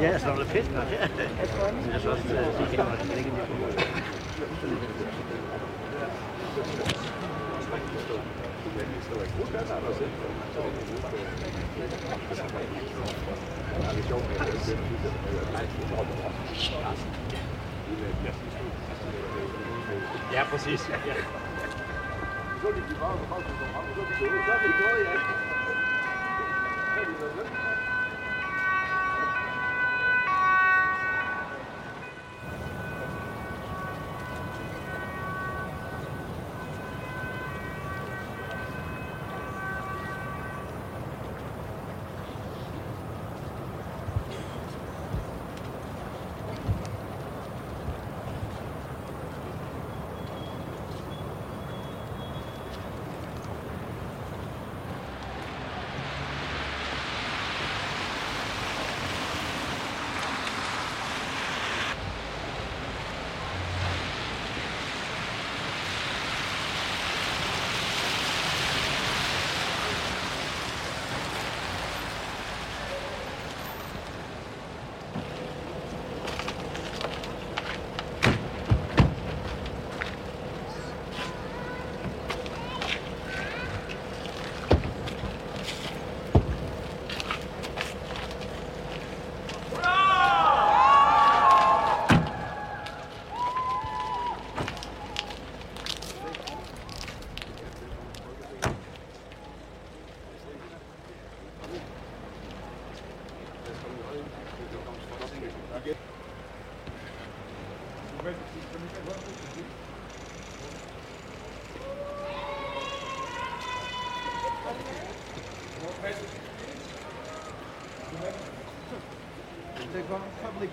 Ja, så er det fisk også. Ja. Jeg tror, Men jeg så også, så de kan også ligge lidt på. Ja, præcis. Ja.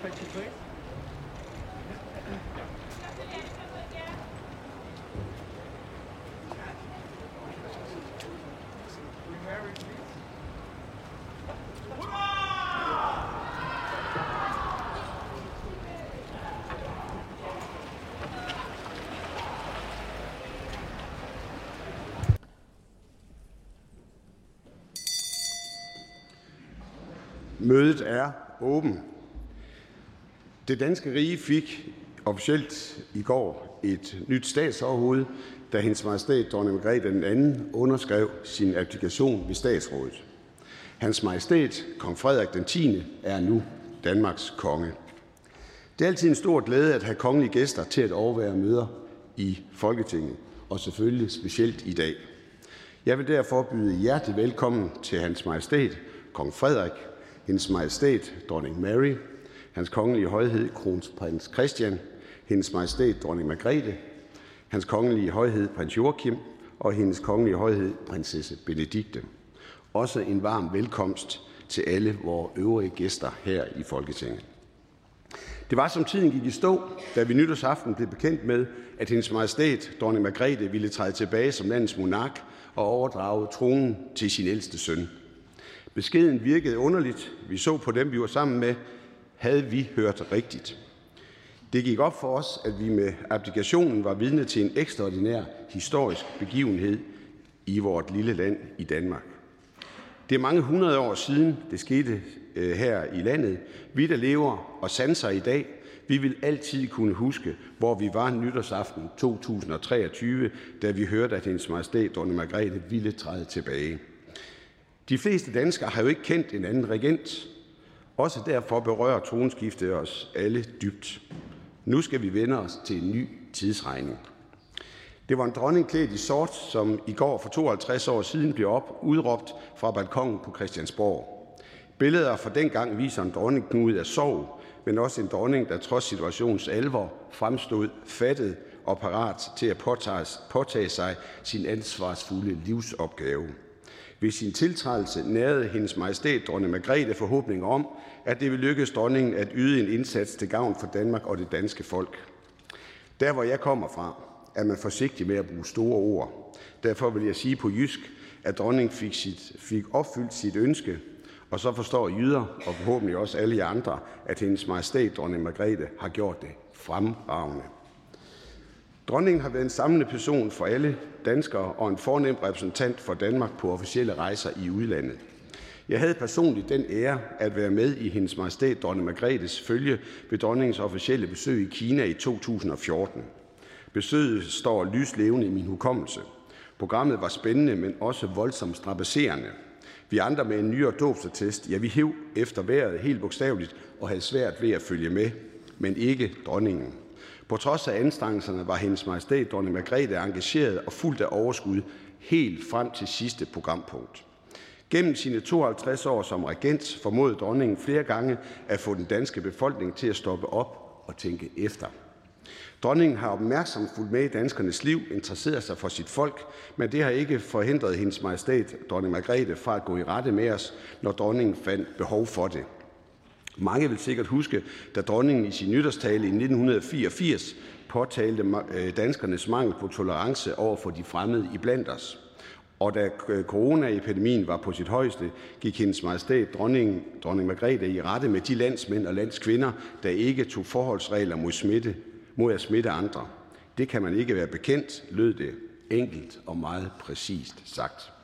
23. Mødet er åbent. Det danske rige fik officielt i går et nyt statsoverhoved, da hendes majestæt dronning Margrethe den anden underskrev sin applikation ved statsrådet. Hans majestæt, kong Frederik den 10. er nu Danmarks konge. Det er altid en stor glæde at have kongelige gæster til at overvære møder i Folketinget, og selvfølgelig specielt i dag. Jeg vil derfor byde hjertelig velkommen til hans majestæt, kong Frederik, hendes majestæt, dronning Mary, hans kongelige højhed, kronprins Christian, hendes majestæt, dronning Margrethe, hans kongelige højhed, prins Joachim, og hendes kongelige højhed, prinsesse Benedikte. Også en varm velkomst til alle vores øvrige gæster her i Folketinget. Det var som tiden gik i stå, da vi nytårsaften blev bekendt med, at hendes majestæt, dronning Margrethe, ville træde tilbage som landets monark og overdrage tronen til sin ældste søn. Beskeden virkede underligt. Vi så på dem, vi var sammen med, havde vi hørt rigtigt. Det gik op for os, at vi med abdikationen var vidne til en ekstraordinær historisk begivenhed i vort lille land i Danmark. Det er mange hundrede år siden, det skete øh, her i landet. Vi, der lever og sanser i dag, vi vil altid kunne huske, hvor vi var nytårsaften 2023, da vi hørte, at hendes majestæt, dronning Margrethe, ville træde tilbage. De fleste danskere har jo ikke kendt en anden regent. Også derfor berører tronskiftet os alle dybt. Nu skal vi vende os til en ny tidsregning. Det var en dronning klædt i sort, som i går for 52 år siden blev op, udråbt fra balkongen på Christiansborg. Billeder fra dengang viser en dronning knudet af sorg, men også en dronning, der trods situationens alvor fremstod fattet og parat til at påtage, påtage sig sin ansvarsfulde livsopgave. Ved sin tiltrædelse nærede hendes majestæt dronning Margrethe forhåbning om, at det vil lykkes dronningen at yde en indsats til gavn for Danmark og det danske folk. Der hvor jeg kommer fra, er man forsigtig med at bruge store ord. Derfor vil jeg sige på jysk, at dronningen fik, sit, fik opfyldt sit ønske, og så forstår jyder, og forhåbentlig også alle andre, at hendes majestæt dronning Margrethe har gjort det fremragende. Dronningen har været en samlende person for alle danskere og en fornem repræsentant for Danmark på officielle rejser i udlandet. Jeg havde personligt den ære at være med i hendes majestæt dronning Margrethes følge ved dronningens officielle besøg i Kina i 2014. Besøget står lyslevende i min hukommelse. Programmet var spændende, men også voldsomt strapasserende. Vi andre med en nyere dåbsattest, ja, vi hæv efter vejret helt bogstaveligt og havde svært ved at følge med, men ikke dronningen. På trods af anstrengelserne var hendes majestæt dronning Margrethe engageret og fuldt af overskud helt frem til sidste programpunkt. Gennem sine 52 år som regent formåede dronningen flere gange at få den danske befolkning til at stoppe op og tænke efter. Dronningen har opmærksomt fulgt med i danskernes liv, interesseret sig for sit folk, men det har ikke forhindret hendes majestæt, dronning Margrethe, fra at gå i rette med os, når dronningen fandt behov for det. Mange vil sikkert huske, da dronningen i sin nytårstale i 1984 påtalte øh, danskernes mangel på tolerance over for de fremmede i blandt os. Og da øh, coronaepidemien var på sit højeste, gik hendes majestæt dronning, dronning Margrethe i rette med de landsmænd og landskvinder, der ikke tog forholdsregler mod, smitte, mod at smitte andre. Det kan man ikke være bekendt, lød det enkelt og meget præcist sagt.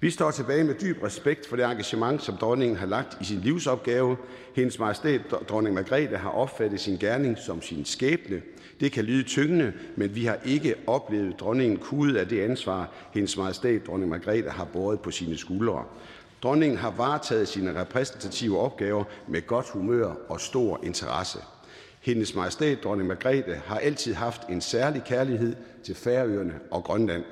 Vi står tilbage med dyb respekt for det engagement, som dronningen har lagt i sin livsopgave. Hendes majestæt, dronning Margrethe, har opfattet sin gerning som sin skæbne. Det kan lyde tyngende, men vi har ikke oplevet dronningen kudet af det ansvar, hendes majestæt, dronning Margrethe, har båret på sine skuldre. Dronningen har varetaget sine repræsentative opgaver med godt humør og stor interesse. Hendes majestæt, dronning Margrethe, har altid haft en særlig kærlighed til Færøerne og Grønland.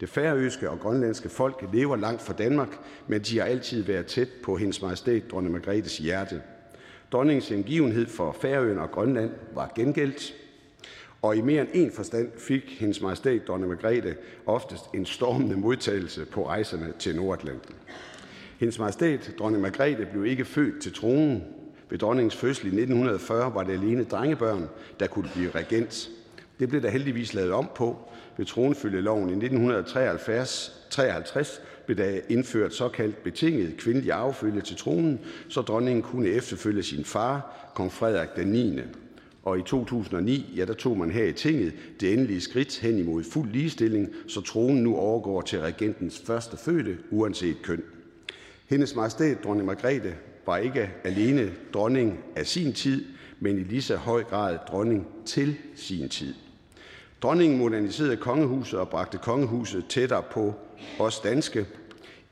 Det færøske og grønlandske folk lever langt fra Danmark, men de har altid været tæt på hendes majestæt, dronning Margrethes hjerte. Dronningens indgivenhed for Færøerne og Grønland var gengældt, og i mere end en forstand fik hendes majestæt, dronning Margrethe, oftest en stormende modtagelse på rejserne til Nordatlanten. Hendes majestæt, dronning Margrethe, blev ikke født til tronen. Ved dronningens fødsel i 1940 var det alene drengebørn, der kunne blive regent. Det blev der heldigvis lavet om på, ved tronfølgeloven i 1953 blev der indført såkaldt betinget kvindelig affølge til tronen, så dronningen kunne efterfølge sin far, kong Frederik den 9. Og i 2009, ja, der tog man her i tinget det endelige skridt hen imod fuld ligestilling, så tronen nu overgår til regentens første fødte, uanset køn. Hendes majestæt, dronning Margrethe, var ikke alene dronning af sin tid, men i lige så høj grad dronning til sin tid. Dronningen moderniserede kongehuset og bragte kongehuset tættere på os danske,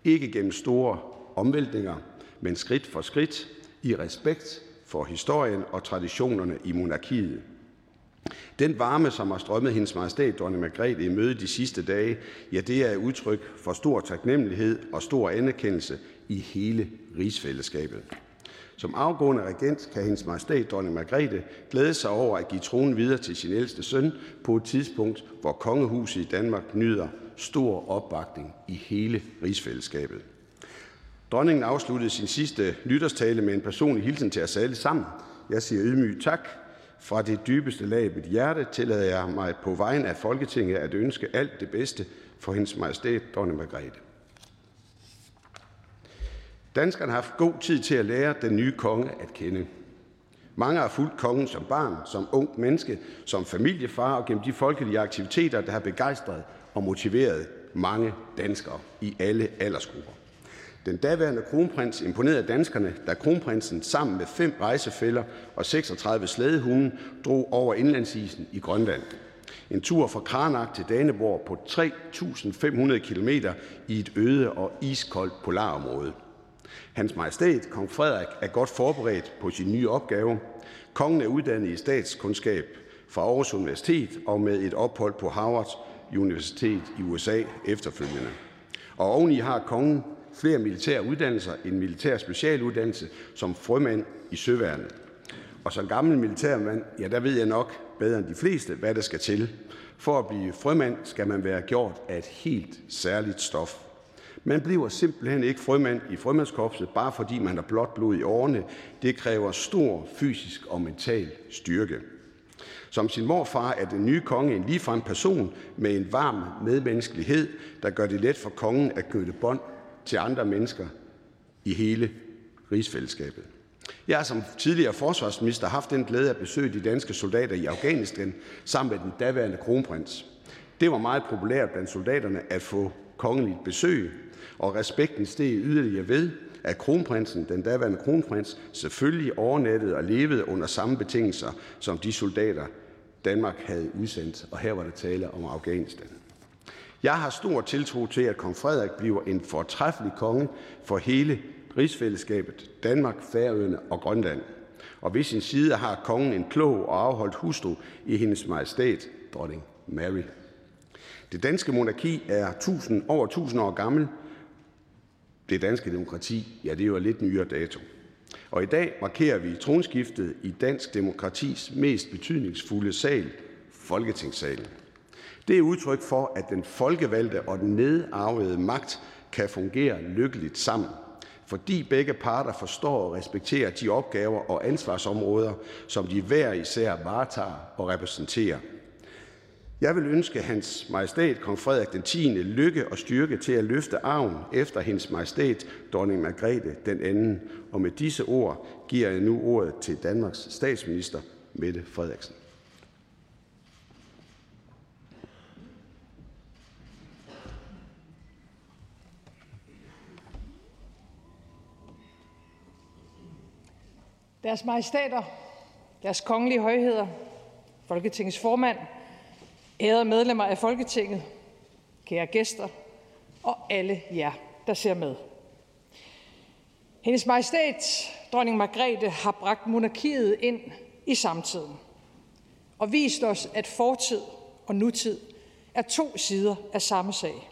ikke gennem store omvæltninger, men skridt for skridt i respekt for historien og traditionerne i monarkiet. Den varme, som har strømmet hendes majestæt, dronning Margrethe, i møde de sidste dage, ja, det er udtryk for stor taknemmelighed og stor anerkendelse i hele rigsfællesskabet. Som afgående regent kan hendes majestæt dronning Margrethe glæde sig over at give tronen videre til sin ældste søn på et tidspunkt, hvor kongehuset i Danmark nyder stor opbakning i hele rigsfællesskabet. Dronningen afsluttede sin sidste nytårstale med en personlig hilsen til os alle sammen. Jeg siger ydmygt tak. Fra det dybeste lag af mit hjerte tillader jeg mig på vejen af Folketinget at ønske alt det bedste for hendes majestæt, dronning Margrethe. Danskerne har haft god tid til at lære den nye konge at kende. Mange har fulgt kongen som barn, som ung menneske, som familiefar og gennem de folkelige aktiviteter, der har begejstret og motiveret mange danskere i alle aldersgrupper. Den daværende kronprins imponerede danskerne, da kronprinsen sammen med fem rejsefælder og 36 slædehunde drog over indlandsisen i Grønland. En tur fra Karnak til Daneborg på 3.500 km i et øde og iskoldt polarområde. Hans Majestæt, kong Frederik, er godt forberedt på sin nye opgave. Kongen er uddannet i statskundskab fra Aarhus Universitet og med et ophold på Harvard Universitet i USA efterfølgende. Og oveni har kongen flere militære uddannelser, en militær specialuddannelse som frømand i Søværnet. Og som gammel militærmand, ja, der ved jeg nok bedre end de fleste, hvad der skal til. For at blive frømand skal man være gjort af et helt særligt stof. Man bliver simpelthen ikke frømand i frømandskorpset, bare fordi man har blåt blod i årene. Det kræver stor fysisk og mental styrke. Som sin morfar er den nye konge en ligefrem person med en varm medmenneskelighed, der gør det let for kongen at knytte bånd til andre mennesker i hele rigsfællesskabet. Jeg har som tidligere forsvarsminister haft den glæde at besøge de danske soldater i Afghanistan sammen med den daværende kronprins. Det var meget populært blandt soldaterne at få kongeligt besøg, og respekten steg yderligere ved, at kronprinsen, den daværende kronprins, selvfølgelig overnattede og levede under samme betingelser som de soldater, Danmark havde udsendt, og her var der tale om Afghanistan. Jeg har stor tiltro til, at kong Frederik bliver en fortræffelig konge for hele rigsfællesskabet, Danmark, Færøerne og Grønland. Og ved sin side har kongen en klog og afholdt hustru i hendes majestæt, dronning Mary. Det danske monarki er 1000, over 1000 år gammel. Det danske demokrati, ja, det er jo lidt nyere dato. Og i dag markerer vi tronskiftet i dansk demokratis mest betydningsfulde sal, Folketingssalen. Det er udtryk for, at den folkevalgte og den nedarvede magt kan fungere lykkeligt sammen, fordi begge parter forstår og respekterer de opgaver og ansvarsområder, som de hver især varetager og repræsenterer. Jeg vil ønske hans majestæt, kong Frederik den 10. lykke og styrke til at løfte arven efter hendes majestæt, dronning Margrethe den anden. Og med disse ord giver jeg nu ordet til Danmarks statsminister, Mette Frederiksen. Deres majestæter, deres kongelige højheder, Folketingets formand, ærede medlemmer af Folketinget, kære gæster og alle jer, der ser med. Hendes majestæt, dronning Margrethe, har bragt monarkiet ind i samtiden og vist os, at fortid og nutid er to sider af samme sag.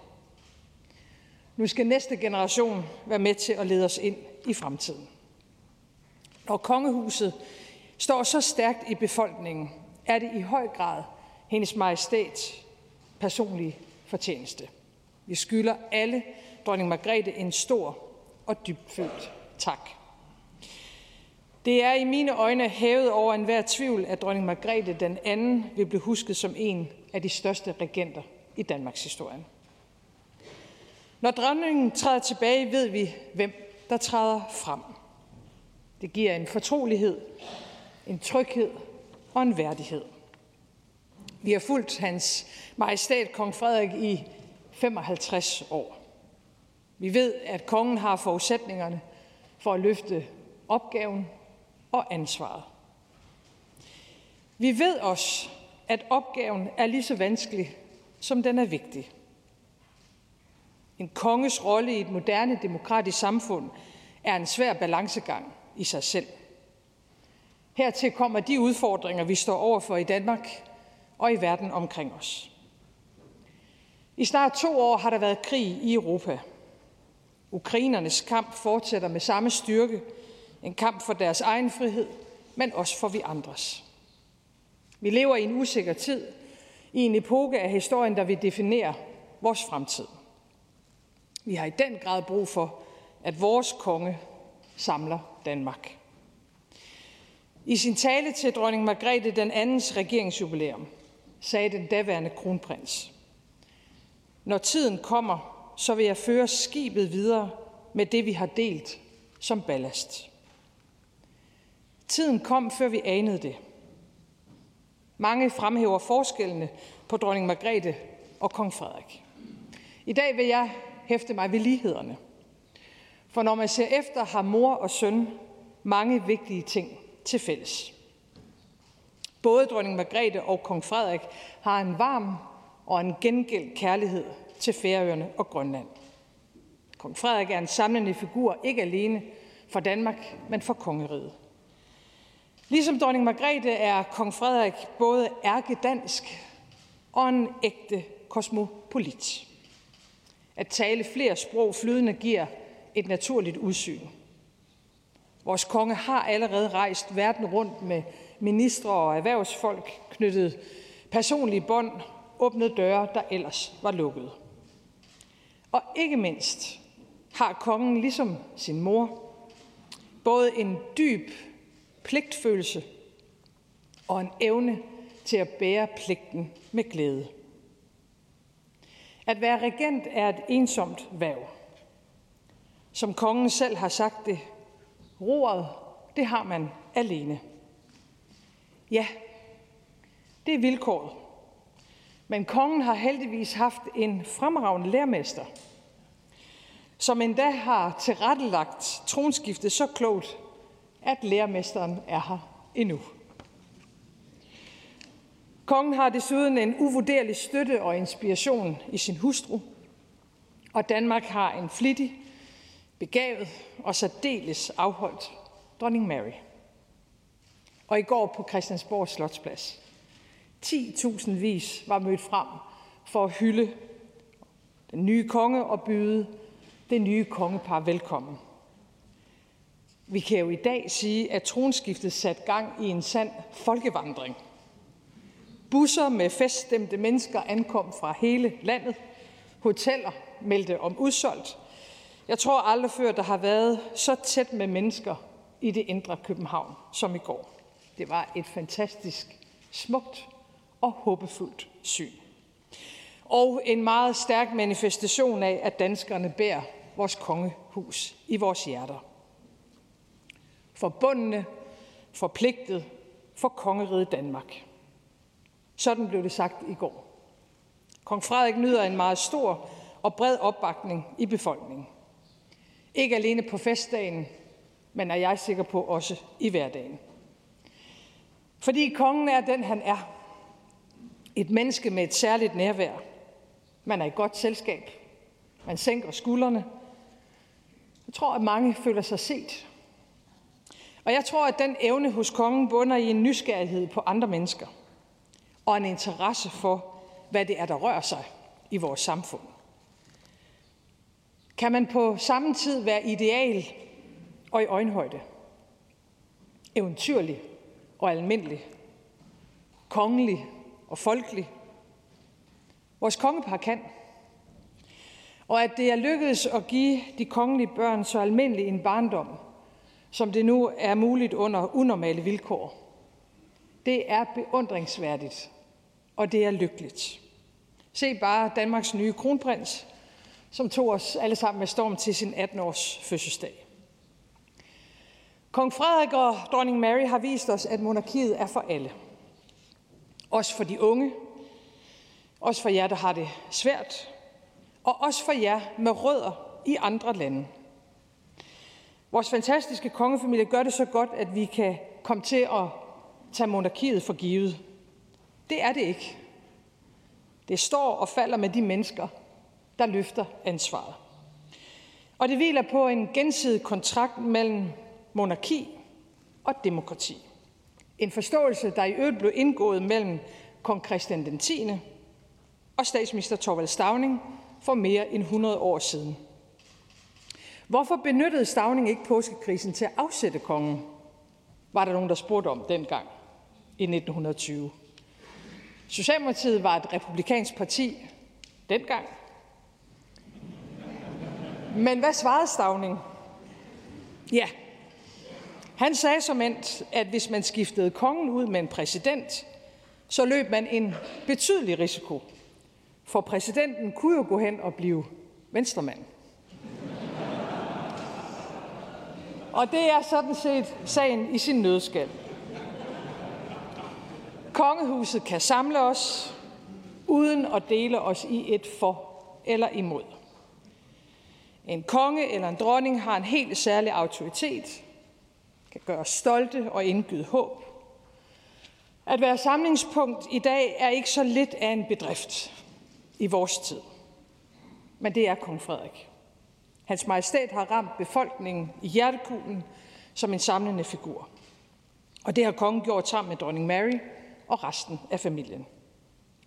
Nu skal næste generation være med til at lede os ind i fremtiden. Når kongehuset står så stærkt i befolkningen, er det i høj grad hendes majestæt personlige fortjeneste. Vi skylder alle dronning Margrethe en stor og dybfølt tak. Det er i mine øjne hævet over enhver tvivl, at dronning Margrethe den anden vil blive husket som en af de største regenter i Danmarks historie. Når dronningen træder tilbage, ved vi, hvem der træder frem. Det giver en fortrolighed, en tryghed og en værdighed. Vi har fulgt hans majestæt kong Frederik i 55 år. Vi ved, at kongen har forudsætningerne for at løfte opgaven og ansvaret. Vi ved også, at opgaven er lige så vanskelig, som den er vigtig. En konges rolle i et moderne demokratisk samfund er en svær balancegang i sig selv. Hertil kommer de udfordringer, vi står overfor i Danmark og i verden omkring os. I snart to år har der været krig i Europa. Ukrainernes kamp fortsætter med samme styrke. En kamp for deres egen frihed, men også for vi andres. Vi lever i en usikker tid, i en epoke af historien, der vil definere vores fremtid. Vi har i den grad brug for, at vores konge samler Danmark. I sin tale til dronning Margrethe den andens regeringsjubilæum sagde den daværende kronprins. Når tiden kommer, så vil jeg føre skibet videre med det, vi har delt som ballast. Tiden kom, før vi anede det. Mange fremhæver forskellene på dronning Margrethe og kong Frederik. I dag vil jeg hæfte mig ved lighederne. For når man ser efter, har mor og søn mange vigtige ting til fælles. Både dronning Margrethe og kong Frederik har en varm og en gengæld kærlighed til Færøerne og Grønland. Kong Frederik er en samlende figur, ikke alene for Danmark, men for kongeriget. Ligesom dronning Margrethe er kong Frederik både ærkedansk og en ægte kosmopolit. At tale flere sprog flydende giver et naturligt udsyn. Vores konge har allerede rejst verden rundt med ministre og erhvervsfolk, knyttet personlige bånd, åbnede døre, der ellers var lukket. Og ikke mindst har kongen, ligesom sin mor, både en dyb pligtfølelse og en evne til at bære pligten med glæde. At være regent er et ensomt værv. Som kongen selv har sagt det, roret det har man alene. Ja, det er vilkåret. Men kongen har heldigvis haft en fremragende lærmester, som endda har tilrettelagt tronskiftet så klogt, at lærmesteren er her endnu. Kongen har desuden en uvurderlig støtte og inspiration i sin hustru, og Danmark har en flittig, begavet og særdeles afholdt dronning Mary. Og i går på Christiansborg Slotsplads. 10.000 vis var mødt frem for at hylde den nye konge og byde det nye kongepar velkommen. Vi kan jo i dag sige, at tronskiftet satte gang i en sand folkevandring. Busser med feststemte mennesker ankom fra hele landet. Hoteller meldte om udsolgt. Jeg tror aldrig før, der har været så tæt med mennesker i det indre København som i går. Det var et fantastisk smukt og håbefuldt syn. Og en meget stærk manifestation af, at danskerne bærer vores kongehus i vores hjerter. Forbundne, forpligtet for kongeriget Danmark. Sådan blev det sagt i går. Kong Frederik nyder en meget stor og bred opbakning i befolkningen. Ikke alene på festdagen, men er jeg sikker på også i hverdagen. Fordi kongen er den, han er. Et menneske med et særligt nærvær. Man er i godt selskab. Man sænker skuldrene. Jeg tror, at mange føler sig set. Og jeg tror, at den evne hos kongen bunder i en nysgerrighed på andre mennesker. Og en interesse for, hvad det er, der rører sig i vores samfund. Kan man på samme tid være ideal og i øjenhøjde? Eventyrlig og almindelig? Kongelig og folkelig? Vores kongepar kan. Og at det er lykkedes at give de kongelige børn så almindelig en barndom, som det nu er muligt under unormale vilkår, det er beundringsværdigt, og det er lykkeligt. Se bare Danmarks nye kronprins, som tog os alle sammen med storm til sin 18-års fødselsdag. Kong Frederik og dronning Mary har vist os, at monarkiet er for alle. Også for de unge, også for jer, der har det svært, og også for jer med rødder i andre lande. Vores fantastiske kongefamilie gør det så godt, at vi kan komme til at tage monarkiet for givet. Det er det ikke. Det står og falder med de mennesker, der løfter ansvaret. Og det hviler på en gensidig kontrakt mellem monarki og demokrati. En forståelse, der i øvrigt blev indgået mellem kong Christian den 10. og statsminister Torvald Stavning for mere end 100 år siden. Hvorfor benyttede Stavning ikke påskekrisen til at afsætte kongen? Var der nogen, der spurgte om dengang i 1920. Socialdemokratiet var et republikansk parti dengang. Men hvad svarede Stavning? Ja, han sagde som endt, at hvis man skiftede kongen ud med en præsident, så løb man en betydelig risiko. For præsidenten kunne jo gå hen og blive venstremand. Og det er sådan set sagen i sin nødskal. Kongehuset kan samle os, uden at dele os i et for eller imod. En konge eller en dronning har en helt særlig autoritet, kan gøre os stolte og indgyde håb. At være samlingspunkt i dag er ikke så lidt af en bedrift i vores tid. Men det er kong Frederik. Hans majestæt har ramt befolkningen i hjertekuglen som en samlende figur. Og det har kongen gjort sammen med dronning Mary og resten af familien.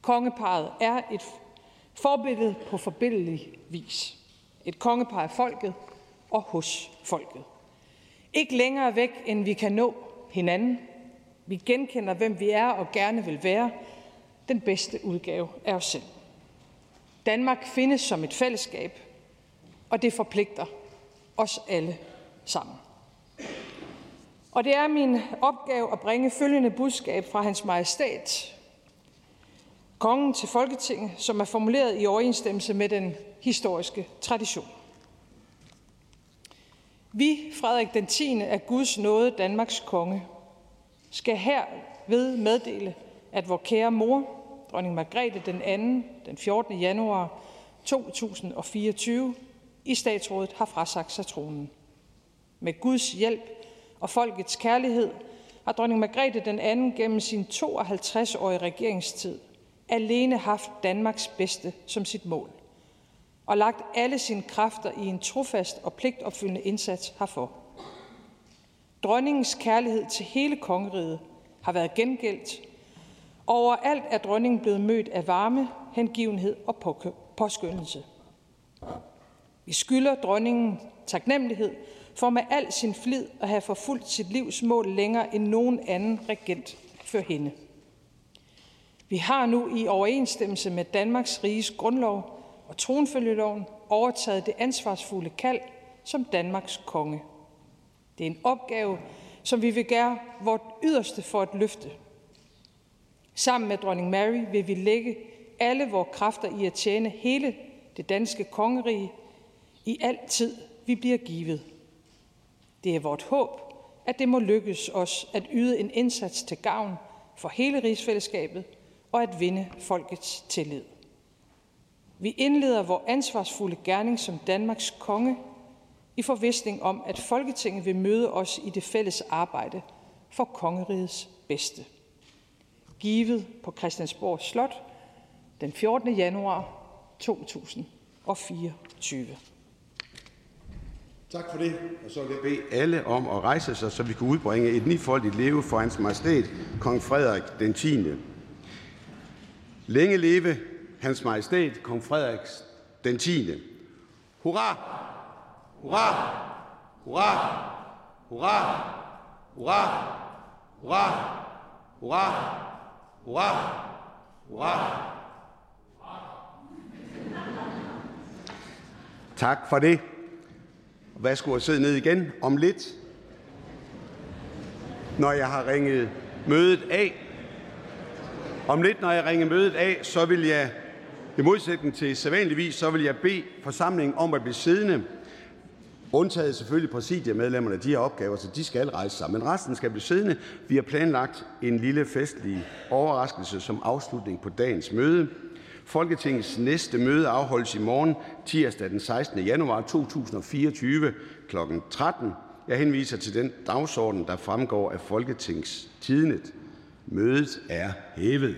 Kongeparet er et forbillede på forbindelig vis. Et kongepar af folket og hos folket. Ikke længere væk, end vi kan nå hinanden. Vi genkender, hvem vi er og gerne vil være. Den bedste udgave af os selv. Danmark findes som et fællesskab, og det forpligter os alle sammen. Og det er min opgave at bringe følgende budskab fra hans majestæt, kongen til Folketinget, som er formuleret i overensstemmelse med den historiske tradition. Vi, Frederik den 10. af Guds nåde Danmarks konge, skal her ved meddele, at vor kære mor, dronning Margrethe den 2. den 14. januar 2024 i statsrådet har frasagt sig tronen. Med Guds hjælp og folkets kærlighed har dronning Margrethe den 2. gennem sin 52-årige regeringstid alene haft Danmarks bedste som sit mål og lagt alle sine kræfter i en trofast og pligtopfyldende indsats herfor. Dronningens kærlighed til hele kongeriget har været gengældt. Overalt er dronningen blevet mødt af varme, hengivenhed og påskyndelse. Vi skylder dronningen taknemmelighed for med al sin flid at have forfulgt sit livs mål længere end nogen anden regent før hende. Vi har nu i overensstemmelse med Danmarks Riges grundlov og tronfølgeloven overtaget det ansvarsfulde kald som Danmarks konge. Det er en opgave, som vi vil gøre vort yderste for at løfte. Sammen med dronning Mary vil vi lægge alle vores kræfter i at tjene hele det danske kongerige i al tid, vi bliver givet. Det er vort håb, at det må lykkes os at yde en indsats til gavn for hele rigsfællesskabet og at vinde folkets tillid. Vi indleder vores ansvarsfulde gerning som Danmarks konge i forvisning om, at Folketinget vil møde os i det fælles arbejde for kongerigets bedste. Givet på Christiansborg Slot den 14. januar 2024. Tak for det. Og så vil jeg bede alle om at rejse sig, så vi kan udbringe et nifoldigt leve for hans majestæt, kong Frederik den 10. Længe leve hans majestæt, kong Frederik den 10. Hurra! Hurra! Hurra! Hurra! Hurra! Hurra! Hurra! Hurra! Hurra! Tak for det. Værsgo at sidde ned igen om lidt. Når jeg har ringet mødet af, om lidt, når jeg ringer mødet af, så vil jeg, i modsætning til sædvanligvis, så vil jeg bede forsamlingen om at blive siddende. Undtaget selvfølgelig præsidiemedlemmerne, de har opgaver, så de skal rejse sig. Men resten skal blive siddende. Vi har planlagt en lille festlig overraskelse som afslutning på dagens møde. Folketingets næste møde afholdes i morgen, tirsdag den 16. januar 2024 kl. 13. Jeg henviser til den dagsorden, der fremgår af Folketingstidnet. Mødet er hævet.